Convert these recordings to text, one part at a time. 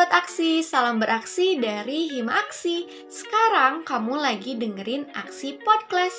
Sobat Aksi, salam beraksi dari Hima Aksi. Sekarang kamu lagi dengerin Aksi Podcast.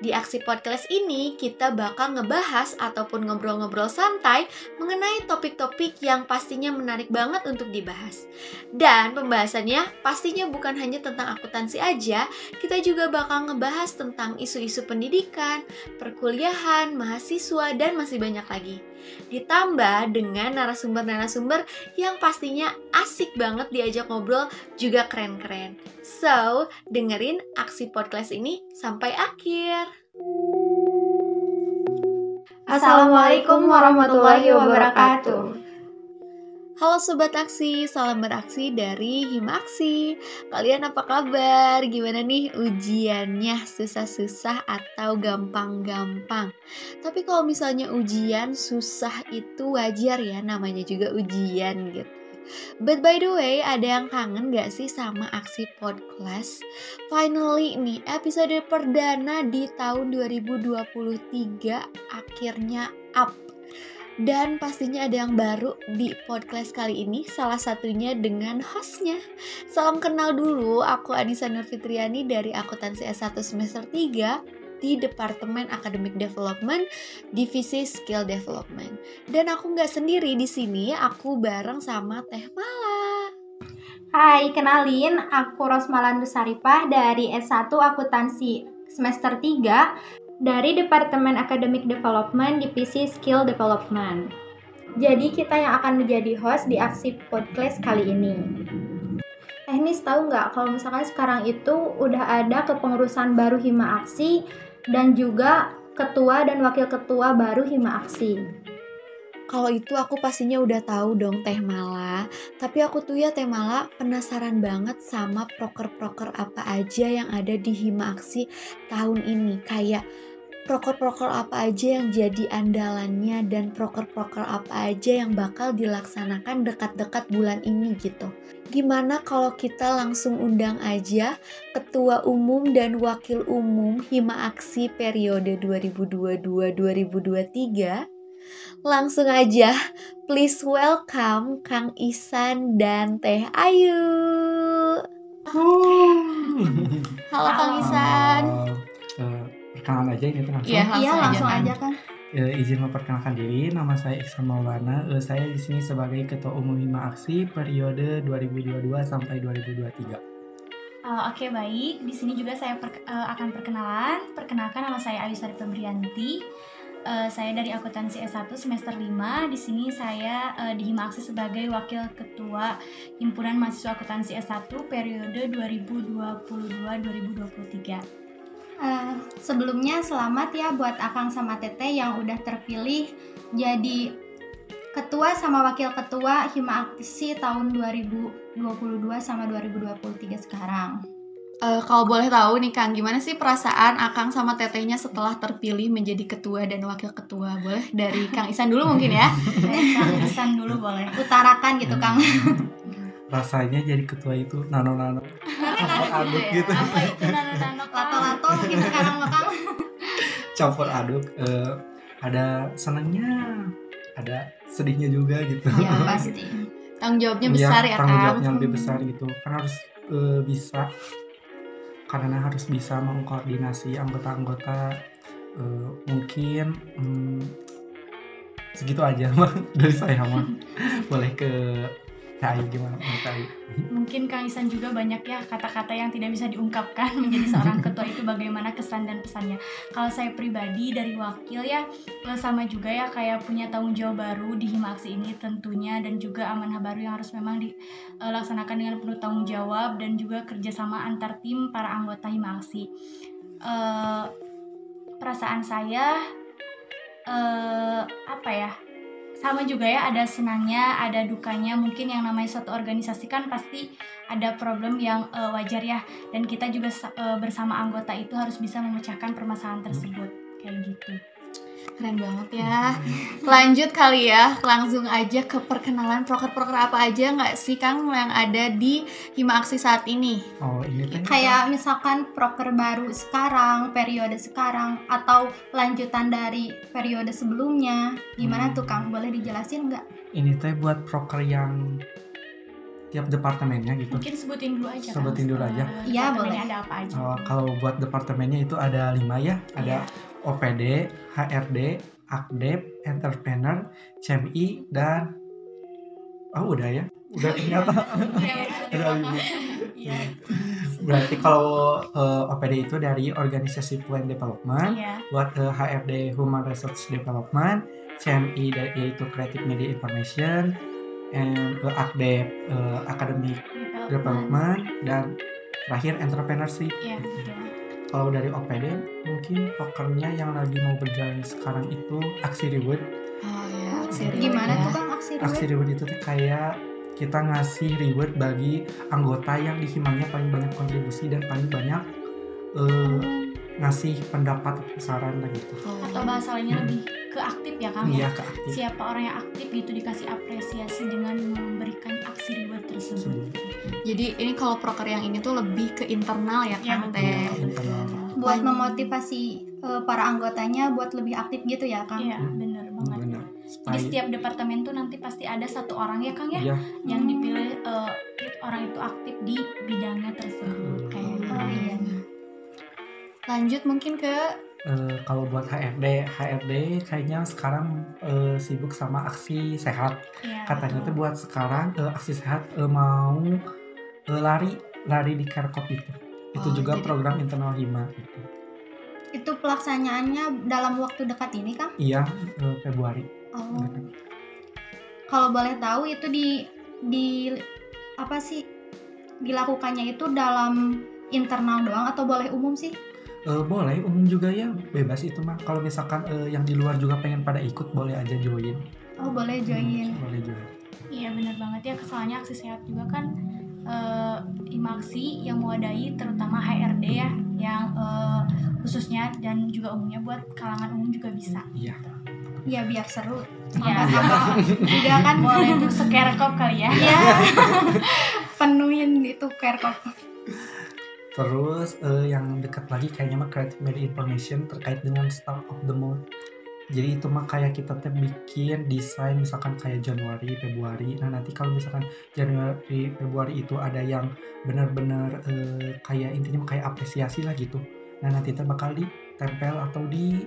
Di Aksi Podcast ini kita bakal ngebahas ataupun ngobrol-ngobrol santai mengenai topik-topik yang pastinya menarik banget untuk dibahas. Dan pembahasannya pastinya bukan hanya tentang akuntansi aja, kita juga bakal ngebahas tentang isu-isu pendidikan, perkuliahan, mahasiswa, dan masih banyak lagi. Ditambah dengan narasumber-narasumber yang pastinya asik banget diajak ngobrol juga keren-keren. So, dengerin aksi podcast ini sampai akhir. Assalamualaikum warahmatullahi wabarakatuh. Halo Sobat Aksi, salam beraksi dari Himaksi Kalian apa kabar? Gimana nih ujiannya? Susah-susah atau gampang-gampang? Tapi kalau misalnya ujian susah itu wajar ya, namanya juga ujian gitu But by the way, ada yang kangen gak sih sama aksi podcast? Finally nih, episode perdana di tahun 2023 akhirnya up dan pastinya ada yang baru di podcast kali ini, salah satunya dengan hostnya. Salam kenal dulu, aku Anissa Nurfitriani dari Akuntansi S1 semester 3 di Departemen Academic Development, Divisi Skill Development. Dan aku nggak sendiri di sini, aku bareng sama Teh Mala. Hai, kenalin, aku Rosmalan Saripah dari S1 Akuntansi semester 3 dari Departemen Academic Development Divisi Skill Development. Jadi kita yang akan menjadi host di aksi podcast kali ini. Teknis tahu nggak kalau misalkan sekarang itu udah ada kepengurusan baru Hima Aksi dan juga ketua dan wakil ketua baru Hima Aksi. Kalau itu aku pastinya udah tahu dong Teh Mala. Tapi aku tuh ya Teh Mala penasaran banget sama proker-proker apa aja yang ada di Hima Aksi tahun ini. Kayak proker-proker apa aja yang jadi andalannya dan proker-proker apa aja yang bakal dilaksanakan dekat-dekat bulan ini gitu. Gimana kalau kita langsung undang aja Ketua Umum dan Wakil Umum Hima Aksi periode 2022-2023? Langsung aja, please welcome Kang Isan dan Teh Ayu. Halo Kang Isan. Perkenalan aja ini langsung. Iya, langsung, iya, langsung aja, aja kan. E, izin memperkenalkan diri, nama saya Iksan Maulana. E, saya di sini sebagai Ketua Umum Hima Aksi periode 2022 sampai 2023. Uh, Oke okay, baik, di sini juga saya per, uh, akan perkenalan. Perkenalkan nama saya Ayu Sari Febrianti. Uh, saya dari akuntansi S1 semester 5. Di sini saya uh, di Hima Aksi sebagai wakil ketua Himpunan Mahasiswa Akuntansi S1 periode 2022-2023. Uh, sebelumnya selamat ya buat Akang sama Tete yang udah terpilih jadi ketua sama wakil ketua Hima Aksi tahun 2022 sama 2023 sekarang. Uh, kalau boleh tahu nih Kang, gimana sih perasaan Akang sama Tetenya setelah terpilih menjadi ketua dan wakil ketua? Boleh dari Kang Isan dulu mungkin ya? Kang Isan dulu boleh. Utarakan gitu Kang. Rasanya jadi ketua itu nano nano campur aduk gitu. Apa itu nano nano lato lato mungkin sekarang makan campur aduk uh, ada senangnya ada sedihnya juga gitu. Ya pasti. Tanggung jawabnya iya, besar ya, ya tanggung jawabnya lebih besar gitu. Kan harus uh, bisa karena harus bisa mengkoordinasi anggota-anggota uh, mungkin um, segitu aja mah dari saya mah boleh ke Ayu gimana menurut Mungkin Kang Isan juga banyak ya kata-kata yang tidak bisa diungkapkan menjadi seorang ketua itu bagaimana kesan dan pesannya. Kalau saya pribadi dari wakil ya eh, sama juga ya kayak punya tanggung jawab baru di Himaksi ini tentunya dan juga amanah baru yang harus memang dilaksanakan dengan penuh tanggung jawab dan juga kerjasama antar tim para anggota Himaksi. Uh, perasaan saya uh, apa ya sama juga ya ada senangnya ada dukanya. Mungkin yang namanya suatu organisasi kan pasti ada problem yang uh, wajar ya. Dan kita juga uh, bersama anggota itu harus bisa memecahkan permasalahan tersebut. Kayak gitu Keren banget ya. Lanjut kali ya, langsung aja ke perkenalan proker-proker apa aja nggak sih Kang yang ada di Hima Aksi saat ini? Oh ini kan kayak misalkan proker baru sekarang, periode sekarang, atau lanjutan dari periode sebelumnya. Gimana hmm. tuh Kang? Boleh dijelasin nggak? Ini teh buat proker yang tiap departemennya gitu. Mungkin sebutin dulu aja. Sebutin kan, dulu aja. Iya, boleh. Ada apa aja? Oh, kalau buat departemennya itu ada lima ya, ada Iya. OPD, HRD, Akdep, Entrepreneur, CMI dan oh udah ya, udah ternyata. Iya, lima. Iya. Berarti kalau eh, OPD itu dari Organisasi Plan Development, Iya. buat eh, HRD Human Resource Development, CMI yaitu Creative Media Information, and eh, Akdep eh, Academic Development dan terakhir entrepreneurship. Iya, betul. Kalau dari OPD mungkin pokernya yang lagi mau berjalan sekarang itu aksi reward. Oh ya, aksi reward Gimana ya. tuh Kang aksi reward? Aksi reward itu tuh kayak kita ngasih reward bagi anggota yang di himanya paling banyak kontribusi dan paling banyak eh, ngasih pendapat saran lah gitu. Oh. Atau bahasa lainnya lebih ke aktif ya Kang Iya ya. ke aktif. Siapa orang yang aktif gitu dikasih apresiasi dengan memberikan aksi reward tersebut. Jadi ini kalau proker yang ini tuh lebih ke internal ya Iya, Kang betul. Teh. Iya, internal. Buat memotivasi eh, para anggotanya buat lebih aktif gitu ya Kang? Iya, bener banget. Jadi Supaya- setiap departemen tuh nanti pasti ada satu orang ya Kang ya Iya. yang dipilih eh, orang itu aktif di bidangnya tersebut. Kayak gitu. Oh iya. Lanjut mungkin ke Eh, kalau buat HRD, HRD kayaknya sekarang eh, sibuk sama aksi sehat. Iya, Katanya tuh buat sekarang eh, aksi sehat eh, mau eh, lari, lari di Kerkop itu. Itu Oh, juga jadi- program internal Hima gitu. Itu pelaksanaannya dalam waktu dekat ini Kang? Iya, Februari. Oh. Kalau boleh tahu itu di di apa sih dilakukannya itu dalam internal doang atau boleh umum sih? Eh, boleh, umum juga ya, bebas itu mah. Kalau misalkan eh, yang di luar juga pengen pada ikut, boleh aja join. Oh boleh join. Hmm, boleh join. Iya benar banget ya soalnya aksi sehat juga kan eh, imaksi yang mewadahi terutama HRD ya yang eh, khususnya dan juga umumnya buat kalangan umum juga bisa. Iya. Ya biar seru. Iya. Juga kan Boleh tuh sekerkop kali ya. ya penuhin itu kerkop. Terus eh, yang dekat lagi kayaknya mah creative media information terkait dengan start of the month. Jadi itu mah kayak kita tuh bikin desain misalkan kayak Januari, Februari. Nah nanti kalau misalkan Januari, Februari itu ada yang benar-benar eh, kayak intinya mah kayak apresiasi lah gitu. Nah nanti itu bakal ditempel atau di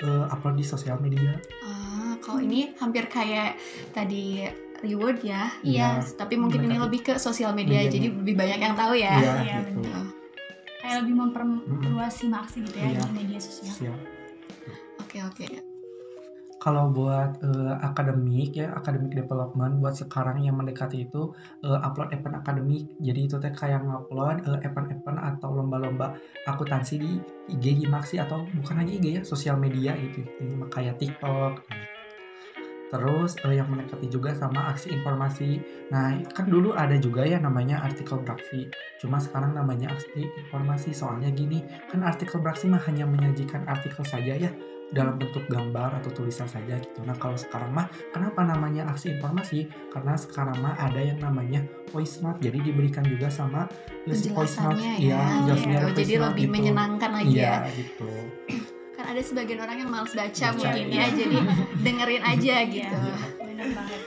eh, upload di sosial media. ah, kalau ini hampir kayak tadi reward ya. Iya. Tapi mungkin ini lebih ke sosial media, Medianya. jadi lebih banyak yang tahu ya. Iya iya, gitu. Kayak lebih memperluas simaksi gitu ya Iya. di media sosial. Siap. Oke oke. Kalau buat eh, akademik ya, academic development buat sekarang yang mendekati itu eh, upload event akademik. Jadi itu teh kayak ngupload eh, event-event atau lomba-lomba akuntansi di IG Himaksi atau bukan hanya IG ya, sosial media gitu. Ini kayak TikTok. Terus eh, yang mendekati juga sama aksi informasi. Nah, kan dulu ada juga ya namanya artikel beraksi. Cuma sekarang namanya aksi informasi. Soalnya gini, kan artikel beraksi mah hanya menyajikan artikel saja ya dalam bentuk gambar atau tulisan saja gitu. Nah kalau sekarang mah kenapa namanya aksi informasi? Karena sekarang mah ada yang namanya voice note. Jadi diberikan juga sama voice note. Iya, ya. Oh, ada voice jadi note lebih gitu. menyenangkan lagi Iya ya. gitu. Ada sebagian orang yang malas baca Baca, mungkin iya. ya, jadi dengerin aja Iya, gitu. benar banget.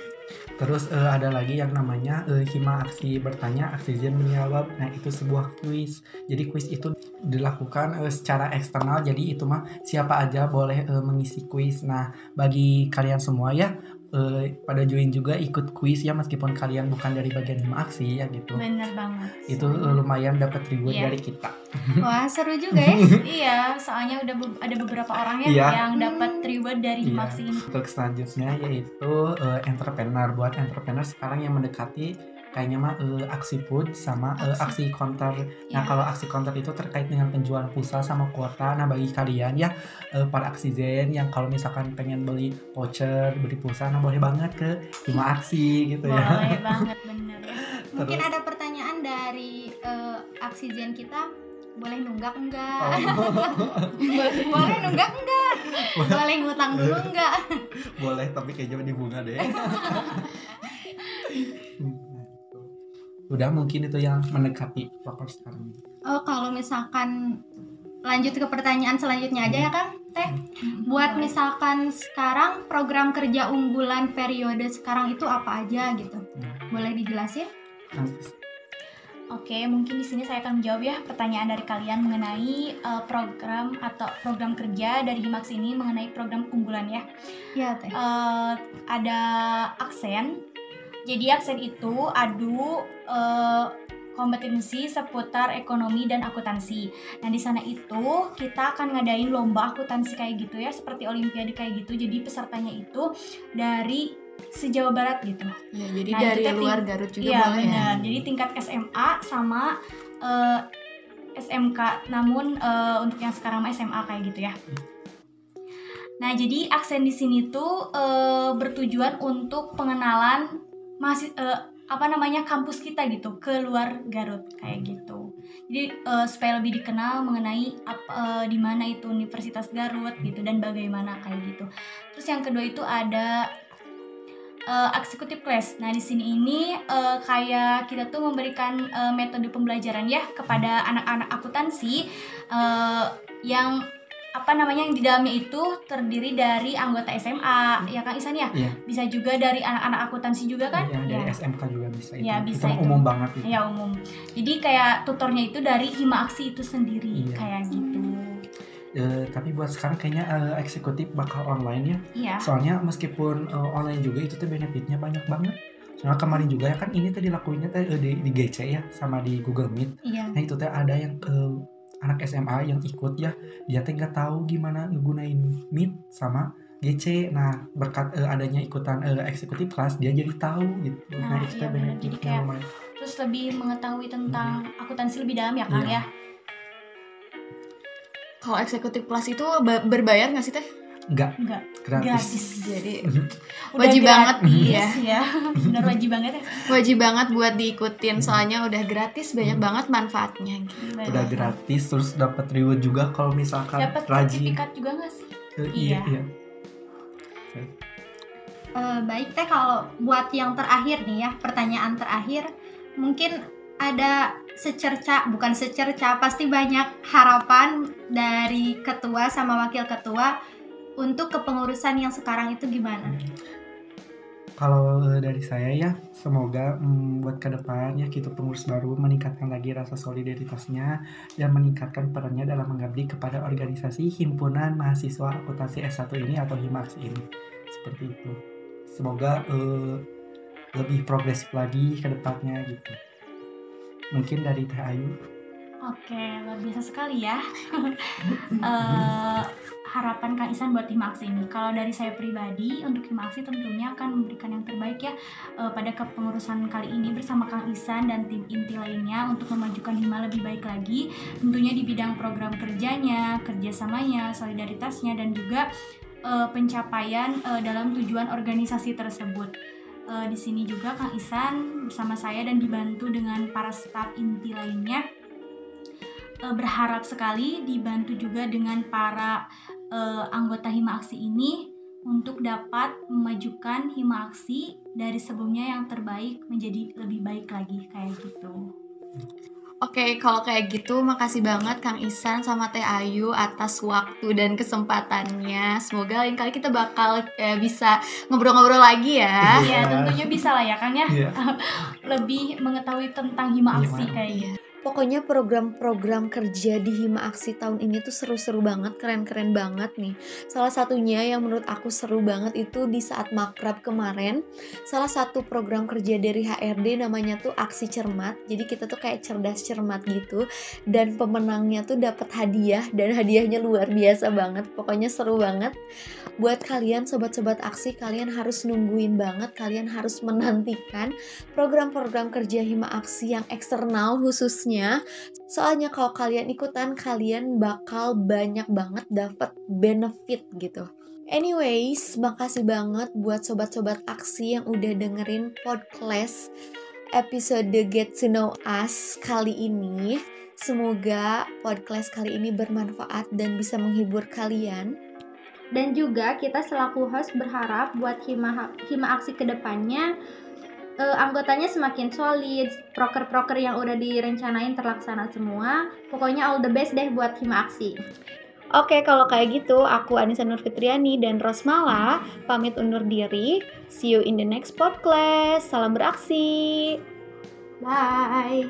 Terus eh, ada lagi yang namanya eh, hima aksi bertanya, aksi Zen menjawab. Nah itu sebuah kuis. Jadi kuis itu dilakukan eh, secara eksternal. Jadi itu mah siapa aja boleh eh, mengisi kuis. Nah bagi kalian semua ya eh, pada join juga ikut kuis ya meskipun kalian bukan dari bagian hima aksi ya gitu. Benar banget. Itu eh, lumayan dapat reward Iya. dari kita. Wah seru juga ya. Iya, soalnya udah be- ada beberapa orang ya Iya. yang dapat reward dari Iya. Himaksi ini. Untuk selanjutnya yaitu eh, entrepreneur. Buat entrepreneur sekarang yang mendekati kayaknya mah eh, aksi food sama eh, aksi counter. Nah Iya. kalau aksi counter itu terkait dengan penjualan pulsa sama kuota. Nah bagi kalian ya eh, para aksi Zen yang kalau misalkan pengen beli voucher, beli pulsa, nah boleh banget ke Hima Aksi gitu ya. Boleh banget bener. Mungkin Terus? ada pertanyaan dari eh, aksi Zen kita. Boleh nunggak enggak? Oh, Boleh nunggak enggak? Boleh ngutang dulu enggak? boleh tapi kayaknya di bunga deh. Udah mungkin itu yang mendekati proper sekarang. Oh kalau misalkan lanjut ke pertanyaan selanjutnya aja ya Kang Teh. Buat misalkan sekarang program kerja unggulan periode sekarang itu apa aja gitu? Hmm. Boleh dijelasin? Oke, mungkin di sini saya akan menjawab ya pertanyaan dari kalian mengenai uh, program atau program kerja dari Himax ini mengenai program unggulan ya. Ya, Teh. Uh, ada aksen. Jadi aksen itu adu uh, kompetensi seputar ekonomi dan akuntansi. Nah, di sana itu kita akan ngadain lomba akuntansi kayak gitu ya, seperti olimpiade kayak gitu. Jadi pesertanya itu dari se-Jawa Barat gitu. Ya, jadi Nah, dari luar Garut juga Iya boleh ya. benar. Jadi tingkat SMA sama eh, SMK, namun eh, untuk yang sekarang mah SMA kayak gitu ya. Nah jadi aksen di sini tuh eh, bertujuan untuk pengenalan masih eh, apa namanya kampus kita gitu ke luar Garut kayak gitu. Jadi eh, supaya lebih dikenal mengenai ap- eh, di mana itu Universitas Garut gitu dan bagaimana kayak gitu. Terus yang kedua itu ada eh, executive class. Nah, di sini ini eh, kayak kita tuh memberikan eh, metode pembelajaran ya kepada anak-anak akuntansi eh, yang apa namanya yang di dalamnya itu terdiri dari anggota SMA, ya Kang Isan ya? Iya. Bisa juga dari anak-anak akuntansi juga kan? Ya, dari Ya. SMK juga bisa itu. Iya, bisa itu itu. umum banget itu. Ya umum. Jadi kayak tutornya itu dari Hima Aksi itu sendiri Iya. kayak gitu. Eh, tapi buat sekarang kayaknya eh, eksekutif bakal online ya. Iya. Soalnya meskipun eh, online juga itu tuh benefitnya banyak banget. Soalnya kemarin juga ya kan ini tuh dilakuinnya teh eh, di, di GC ya sama di Google Meet. Iya. Nah itu teh ada yang eh, anak SMA yang ikut ya dia teh nggak tahu gimana ngegunain Meet sama GC. Nah berkat eh, adanya ikutan eh, eksekutif kelas dia jadi tahu gitu. Nah, Nah, itu iya bener. Jadi benefitnya kayak- lumayan. Terus lebih mengetahui tentang akuntansi lebih dalam ya Kang Iya. ya. Kalau eksekutif kelas itu ba- berbayar nggak sih Teh? Enggak Enggak, gratis. gratis. Jadi Udah Wajib banget, gratis, iya. ya. Bener wajib banget ya. wajib banget buat diikutin soalnya udah gratis banyak Hmm. banget manfaatnya gitu. Udah gratis terus dapat reward juga kalau misalkan Dapat rajin. sertifikat juga nggak sih? Eh, iya, Iya. iya. Eh, baik teh kalau buat yang terakhir nih ya pertanyaan terakhir mungkin ada secerca bukan secerca pasti banyak harapan dari ketua sama wakil ketua untuk kepengurusan yang sekarang itu gimana? Kalau eh, dari saya ya, semoga mm, buat ke depannya gitu pengurus baru meningkatkan lagi rasa solidaritasnya dan meningkatkan perannya dalam mengabdi kepada organisasi himpunan mahasiswa akuntansi S1 ini atau HIMAX ini. Seperti itu. Semoga eh, lebih progresif lagi ke depannya gitu. Mungkin dari Teh Ayu. Oke, luar biasa sekali ya. Eh, harapan Kang Isan buat tim aksi ini. Kalau dari saya pribadi, untuk tim aksi tentunya akan memberikan yang terbaik ya eh, pada kepengurusan kali ini bersama Kang Isan dan tim inti lainnya untuk memajukan Hima lebih baik lagi. Tentunya di bidang program kerjanya, kerjasamanya, solidaritasnya, dan juga eh, pencapaian eh, dalam tujuan organisasi tersebut. Eh, di sini juga Kang Isan bersama saya dan dibantu dengan para staf inti lainnya berharap sekali dibantu juga dengan para eh, anggota Hima Aksi ini untuk dapat memajukan Hima Aksi dari sebelumnya yang terbaik menjadi lebih baik lagi kayak gitu. Oke, kalau kayak gitu makasih banget Kang Isan sama Teh Ayu atas waktu dan kesempatannya. Semoga lain kali kita bakal eh, bisa ngobrol-ngobrol lagi ya. Ya tentunya bisa lah ya Kang ya Iya. lebih mengetahui tentang Hima Aksi Hima. kayak gitu. Pokoknya program-program kerja di Hima Aksi tahun ini tuh seru-seru banget, keren-keren banget nih. Salah satunya yang menurut aku seru banget itu di saat makrab kemarin, salah satu program kerja dari HRD namanya tuh Aksi Cermat. Jadi kita tuh kayak cerdas cermat gitu dan pemenangnya tuh dapat hadiah dan hadiahnya luar biasa banget. Pokoknya seru banget. Buat kalian sobat-sobat aksi, kalian harus nungguin banget, kalian harus menantikan program-program kerja Hima Aksi yang eksternal khususnya. Soalnya kalau kalian ikutan, kalian bakal banyak banget dapat benefit gitu. Anyways, makasih banget buat sobat-sobat aksi yang udah dengerin podcast episode Get to Know Us kali ini. Semoga podcast kali ini bermanfaat dan bisa menghibur kalian. Dan juga kita selaku host berharap buat Hima Hima Aksi ke depannya eh, anggotanya semakin solid, proker-proker yang udah direncanain terlaksana semua. Pokoknya all the best deh buat Hima Aksi. Oke, kalau kayak gitu, aku Anissa Nurfitriani dan Rosmala pamit undur diri. See you in the next podcast. Salam beraksi. Bye.